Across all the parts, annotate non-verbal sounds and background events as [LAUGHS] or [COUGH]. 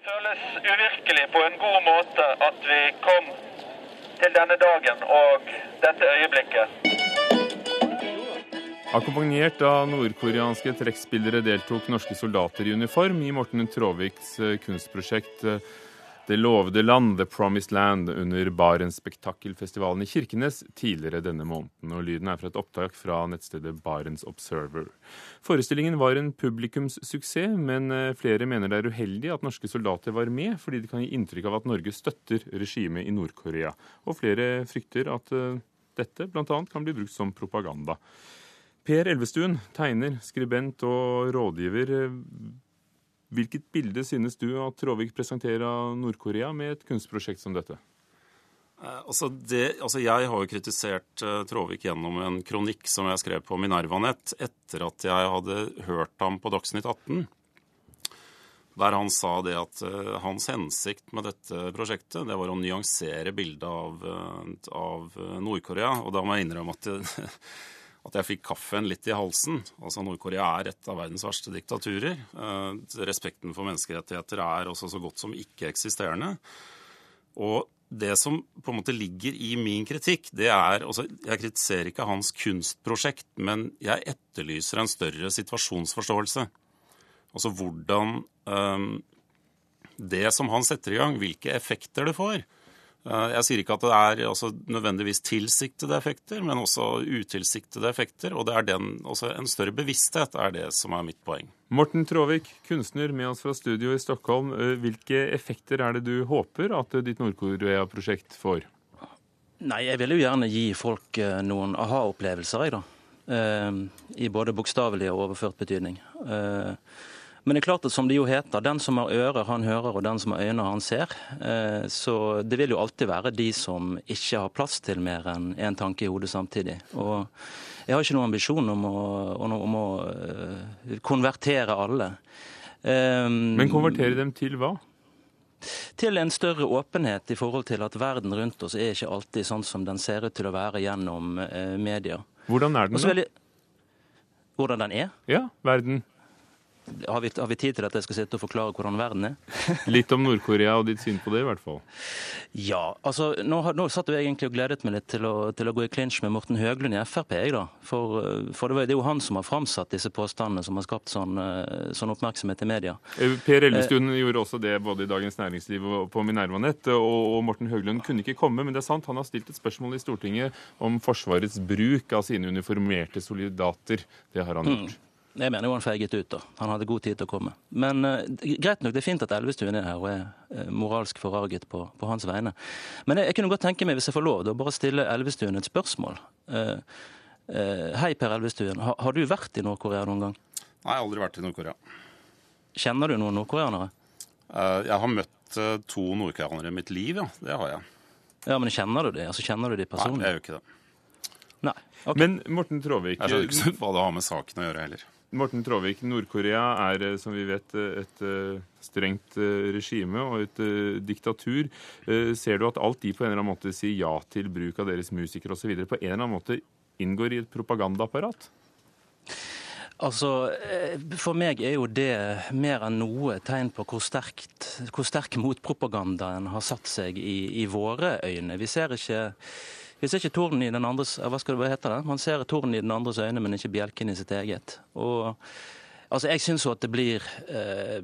Det føles uvirkelig på en god måte at vi kom til denne dagen og dette øyeblikket. Akkompagnert av nordkoreanske trekkspillere deltok norske soldater i uniform i Morten Tråviks eh, kunstprosjekt eh, Det lovede land, The Promised Land, under Barents Spektakkelfestivalen i Kirkenes tidligere denne måneden. Og lyden er fra et opptak fra nettstedet Barents Observer. Forestillingen var en publikumssuksess, men eh, flere mener det er uheldig at norske soldater var med, fordi det kan gi inntrykk av at Norge støtter regimet i Nord-Korea. Og flere frykter at dette bl.a. kan bli brukt som propaganda. Per Elvestuen, tegner, skribent og rådgiver. Hvilket bilde synes du at Tråvik presenterer av Nord-Korea med et kunstprosjekt som dette? Eh, altså, det, altså jeg har jo kritisert uh, Tråvik gjennom en kronikk som jeg skrev på Minervanett etter at jeg hadde hørt ham på Dagsnytt 18. Der han sa det at uh, hans hensikt med dette prosjektet det var å nyansere bildet av, uh, av Nord-Korea. Og da må jeg innrømme at det, [LAUGHS] at jeg fikk kaffen litt i halsen. Altså Nord-Korea er et av verdens verste diktaturer. Eh, respekten for menneskerettigheter er også så godt som ikke-eksisterende. Og det som på en måte ligger i min kritikk, det er altså, Jeg kritiserer ikke hans kunstprosjekt, men jeg etterlyser en større situasjonsforståelse. Altså hvordan um, Det som han setter i gang, hvilke effekter det får. Eh, jeg sier ikke at det er nødvendigvis tilsiktede effekter, men også utilsiktede effekter. Og det er den, også en større bevissthet er det som er mitt poeng. Morten Tråvik, kunstner med oss fra studio i Stockholm. Eh, hvilke effekter er det du håper at ditt Nord-Korea-prosjekt får? Nei, Jeg vil jo gjerne gi folk eh, noen aha-opplevelser, jeg, da. I både bokstavelig og overført betydning. Men det er klart at som det jo heter, den som har ører, han hører, og den som har øyne, han ser. Eh, så det vil jo alltid være de som ikke har plass til mer enn én en tanke i hodet samtidig. Og jeg har ikke noen ambisjon om å, om å eh, konvertere alle. Men konvertere dem til hva? til en større åpenhet i forhold til at verden rundt oss er ikke alltid sånn som den ser ut til å være gjennom eh, media. Hvordan er den, da? Hvordan den er? Ja, verden. Har vi, har vi, tid til at jeg skal sitte og forklare hvordan verden er? [LAUGHS] litt om Nord-Korea og ditt syn på det, i hvert fall. Ja. altså Nå, nå satt jeg egentlig og gledet meg litt til å, til å gå i clinch med Morten Høglund i Frp. Jeg, da. For, for det, er jo han som har framsatt disse påstandene som har skapt sånn, eh, sånn oppmerksomhet i media. Eh, per Ellestuen eh, gjorde også det både i Dagens Næringsliv og på Minervanett. Og, og Morten Høglund kunne ikke komme, men det er sant, han har stilt et spørsmål i Stortinget om Forsvarets bruk av sine uniformerte soldater. Det har han mm. gjort. Mm. Jeg mener jo han feiget ut. da. Han hadde god tid til å komme. Men uh, greit nok, det er fint at Elvestuen er her og er uh, moralsk forarget på, på, hans vegne. Men jeg, jeg, kunne godt tenke meg, hvis jeg får lov, da bare stille Elvestuen et spørsmål. Uh, hei, Per Elvestuen. Ha, har du vært i Nord-Korea noen gang? Nei, jeg har aldri vært i Nord-Korea. Kjenner du noen nordkoreanere? jeg har møtt to nordkoreanere i mitt liv, ja. Det har jeg. Ja, Men kjenner du dem? Altså, kjenner du de personlig? Nei, jeg gjør ikke det. Nei. Okay. Men Morten Tråvik Jeg skjønner ikke hva det har med saken å gjøre heller. Morten Tråvik, Nord-Korea er eh, som vi vet eh, et eh, strengt regime og et diktatur. Ser du at alt de på en eller annen måte sier ja til bruk av deres musikere osv., på en eller annen måte inngår i et propagandaapparat? Altså, For meg er jo det mer enn noe tegn på hvor, sterkt, hvor sterk motpropagandaen har satt seg i, i våre øyne. Vi ser ikke vi ser ikke torden i den andres hva skal det hete det? Man ser torden i den andres øyne, men ikke bjelken i sitt eget. Og Altså, Jeg syns jo at det blir eh,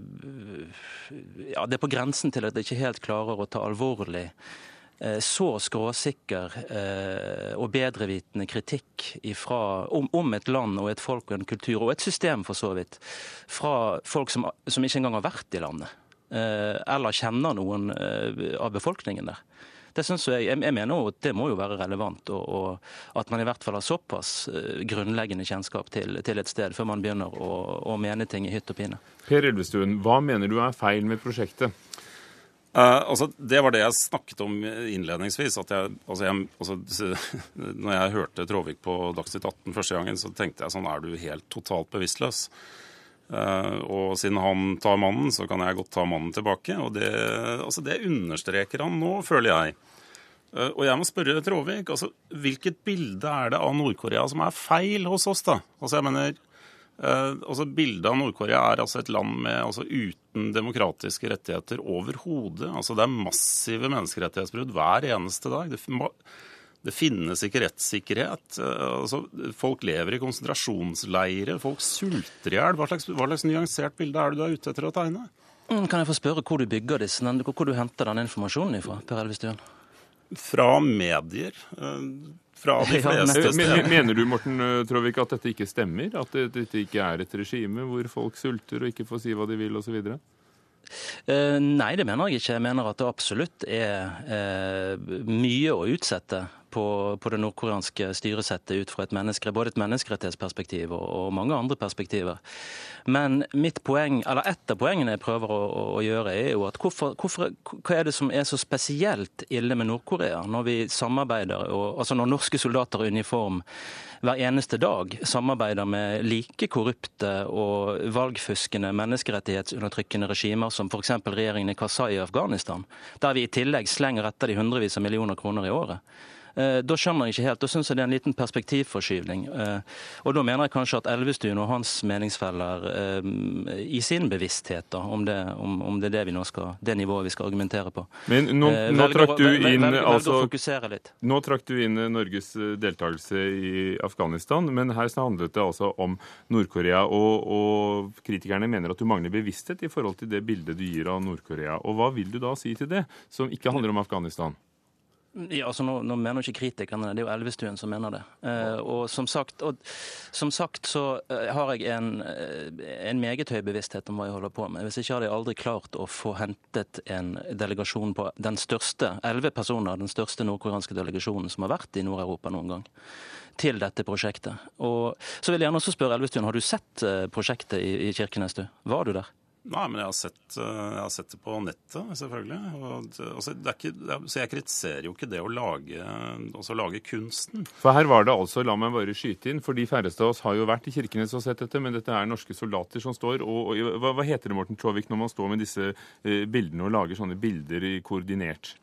Ja, det er på grensen til at jeg ikke helt klarer å ta alvorlig eh, så skråsikker eh, og bedrevitende kritikk ifra, om, om, et land og et folk og en kultur, og et system for så vidt, fra folk som, som ikke engang har vært i landet. Eh, eller kjenner noen eh, av befolkningen der. Det synes jeg, jeg mener at det må jo være relevant, og, og at man i hvert fall har såpass eh, grunnleggende kjennskap til, til et sted før man begynner å, å mene ting i hytt og pine. Per Elvestuen, hva mener du er feil med prosjektet? Uh, altså, det var det jeg snakket om innledningsvis. at jeg, altså jeg, altså, [LAUGHS] når jeg hørte Tråvik på Dagsnytt 18 første gangen, så tenkte jeg sånn Er du helt totalt bevisstløs? Uh, og siden han tar mannen, så kan jeg godt ta mannen tilbake. Og det, altså det understreker han nå, føler jeg. Uh, og jeg må spørre Tråvik, altså, hvilket bilde er det av Nord-Korea som er feil hos oss, da? Altså jeg mener, Eh, altså Bildet av Nord-Korea er altså et land med, altså uten demokratiske rettigheter overhodet. Altså det er massive menneskerettighetsbrudd hver eneste dag. Det, det finnes ikke rettssikkerhet. Eh, altså, folk lever i konsentrasjonsleirer. Folk sulter i hjel. Hva, hva, slags nyansert bilde er det du er ute etter å tegne? Mm, kan jeg få spørre hvor du bygger disse, hvor du henter den informasjonen ifra, Per Elvestuen? Fra medier. Eh, fra de [LAUGHS] fleste steder. Mener du Morten Tråvik, Trovik, at dette ikke stemmer? At dette ikke er et regime hvor folk sulter og ikke får si hva de vil osv.? Uh, nei, det mener jeg ikke. Jeg mener at det absolutt er uh, mye å utsette på, på det nordkoreanske styresettet ut fra et både et menneskerettighetsperspektiv og, og, mange andre perspektiver. Men mitt poeng, eller ett av poengene jeg prøver å, å gjøre, er jo at hvorfor, hvorfor, hva er det som er så spesielt ille med Nord-Korea, når vi samarbeider, og, altså når norske soldater i uniform hver eneste dag samarbeider med like korrupte og valgfuskende menneskerettighetsundertrykkende regimer som f.eks. regjeringen i Kasai i Afghanistan, der vi i tillegg slenger etter de hundrevis av millioner kroner i året. Eh, da skjønner jeg ikke helt. Da syns jeg det er en liten perspektivforskyvning. Eh, og da mener jeg kanskje at Elvestuen og hans meningsfeller eh, i sin bevissthet da, om, det, om, om det er det, vi nå skal, det nivået vi skal argumentere på. Men nå, nå trakk du inn altså, Nå trakk du inn Norges deltakelse i Afghanistan, men her handlet det altså om Nord-Korea. Og, og kritikerne mener at du mangler bevissthet i forhold til det bildet du gir av Nord-Korea. Og hva vil du da si til det, som ikke handler om Afghanistan? Ja, altså nå, nå mener ikke kritikerne det, er jo Elvestuen som mener det. Eh, og, som sagt, og, som sagt, så eh, har jeg en, eh, en, meget høy bevissthet om hva jeg holder på med. Hvis ikke hadde jeg aldri klart å få hentet en delegasjon på den største, elleve personer, den største nordkoreanske delegasjonen som har vært i Nord-Europa noen gang til dette prosjektet. Og så vil jeg gjerne også spørre Elvestuen, har du sett eh, prosjektet i, i Kirkenes, du? Var du der? Nei, men jeg har, sett, eh, jeg har sett, det på nettet, selvfølgelig. Og, altså, ikke, så jeg kritiserer jo ikke det å lage, altså, lage, kunsten. For her var det altså, la meg bare skyte inn, for de færreste av oss har jo vært i Kirkenes og sett dette, men dette er norske soldater som står og, og hva, hva, heter det, Morten Tråvik, når man står med disse eh, bildene og lager sånne bilder koordinert?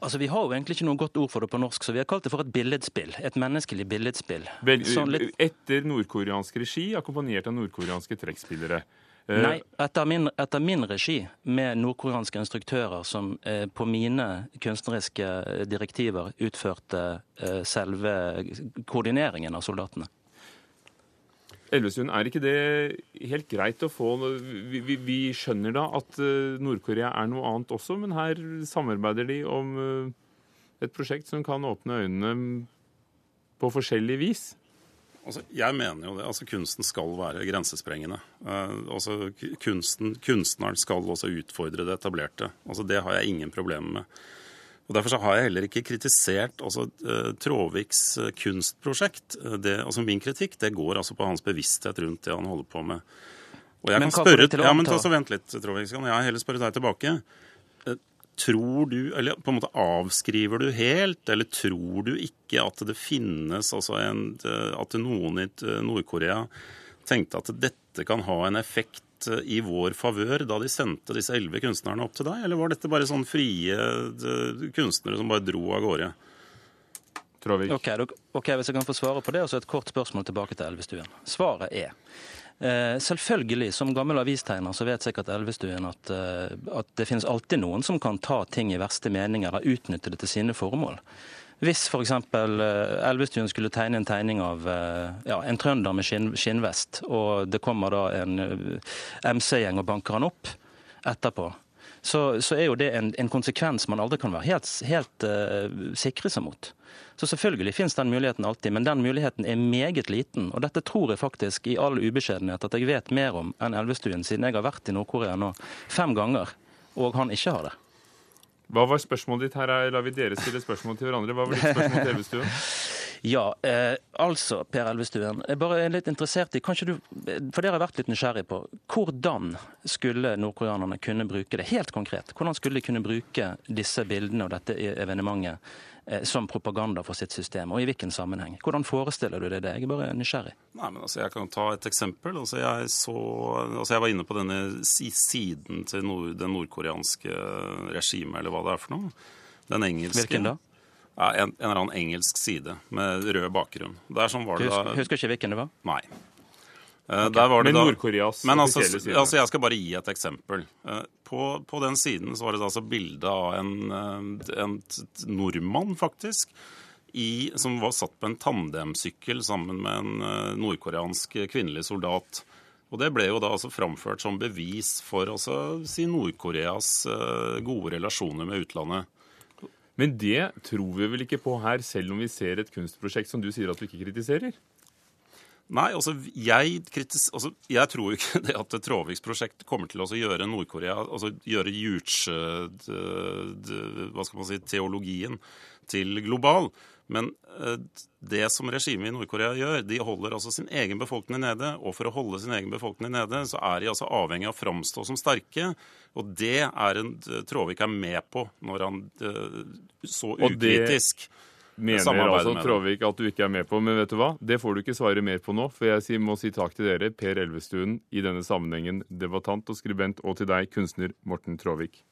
Altså, Vi har jo egentlig ikke noe godt ord for det på norsk, så vi har kalt det for et billedspill. Et menneskelig billedspill. Vel, litt... Etter nordkoreansk regi, akkompagnert av nordkoreanske trekkspillere. Eh, Nei, etter min, etter min, regi, med nordkoreanske instruktører som eh, på mine kunstneriske direktiver utførte eh, selve koordineringen av soldatene. Elvestuen, er ikke det helt greit å få vi, vi, vi skjønner da at eh, Nord-Korea er noe annet også, men her samarbeider de om eh, et prosjekt som kan åpne øynene på forskjellig vis? Altså, jeg mener jo det. Altså, kunsten skal være grensesprengende. Uh, altså, kunsten, kunstneren skal også utfordre det etablerte. Altså, det har jeg ingen problemer med. Og Derfor så har jeg heller ikke kritisert altså, uh, Tråviks uh, kunstprosjekt. Det, altså, min kritikk det går altså på hans bevissthet rundt det han holder på med. Og jeg men kan spørre, ja, men ta, så Vent litt, Tråvik. Skal jeg heller spørre deg tilbake. Tror du, eller på en måte avskriver du helt, eller tror du ikke at det finnes altså en, At noen i Nord-Korea tenkte at dette kan ha en effekt i vår favør da de sendte disse elleve kunstnerne opp til deg, eller var dette bare sånn frie kunstnere som bare dro av gårde? Ok, ok, Hvis jeg kan få svare på det, og så et kort spørsmål tilbake til Elvestuen. Svaret er Eh, selvfølgelig, som gammel avistegner så vet sikkert Elvestuen at, eh, at det finnes alltid noen som kan ta ting i verste mening eller utnytte det til sine formål. Hvis f.eks. Eh, Elvestuen skulle tegne en tegning av ja, en trønder med skinn, skinnvest, og det kommer da en MC-gjeng og banker han opp etterpå, så, så er jo det en, en, konsekvens man aldri kan være helt, helt uh, sikre seg mot. Så selvfølgelig finnes den muligheten alltid, men den muligheten er meget liten. Og dette tror jeg faktisk i all ubeskjedenhet at jeg vet mer om enn Elvestuen, siden jeg har vært i Nord-Korea nå fem ganger, og han ikke har det. Hva var spørsmålet ditt her? La vi dere stille spørsmål til hverandre. Hva var ditt spørsmål til Elvestuen? [LAUGHS] Ja, eh, altså, Per Elvestuen. Jeg bare er litt interessert i, kanskje du, for dere har vært litt nysgjerrig på, hvordan skulle nordkoreanerne kunne bruke det, helt konkret? Hvordan skulle de kunne bruke disse bildene og dette evenementet Eh, som propaganda for sitt system, og i hvilken sammenheng? Hvordan forestiller du deg det? Jeg er bare nysgjerrig. Nei, men altså, Jeg kan ta et eksempel. Altså, jeg, så, altså, jeg var inne på denne siden til nord, det nordkoreanske regimet, eller hva det er for noe. Den engelske. Hvilken da? Ja, en, en, eller annen engelsk side med rød bakgrunn. Der er sånn var det husker, da. Husker ikke hvilken det var? Nei. Okay. der var det Men Nord-Koreas Men altså, side. altså, jeg skal bare gi et eksempel. Eh, På, på den siden så var det altså bilde av en, eh, en nordmann, faktisk, i, som var satt på en tandemsykkel sammen med en eh, nordkoreansk kvinnelig soldat. Og Det ble jo da altså framført som bevis for altså, si Nord-Koreas eh, gode relasjoner med utlandet. Men det tror vi vel ikke på her, selv om vi ser et kunstprosjekt som du sier at du ikke kritiserer? Nei, altså jeg, kritis, altså jeg tror jo ikke [LAUGHS] det at Tråviks prosjekt kommer til å gjøre Nord-Korea altså gjøre d- d- hva skal man si, teologien til global. Men eh, det som regimet i Nord-Korea gjør, de holder altså sin egen befolkning nede. Og for å holde sin egen befolkning nede, så er de altså avhengig av å framstå som sterke. Og det er en Tråvik er med på når han eh, så Og det- ukritisk Mener altså med dem. Tråvik at du ikke er med på, men vet du hva? Det får du ikke svare mer på nå, for jeg må si takk til dere, Per Elvestuen, i denne sammenhengen debattant og skribent, og til deg, kunstner Morten Tråvik.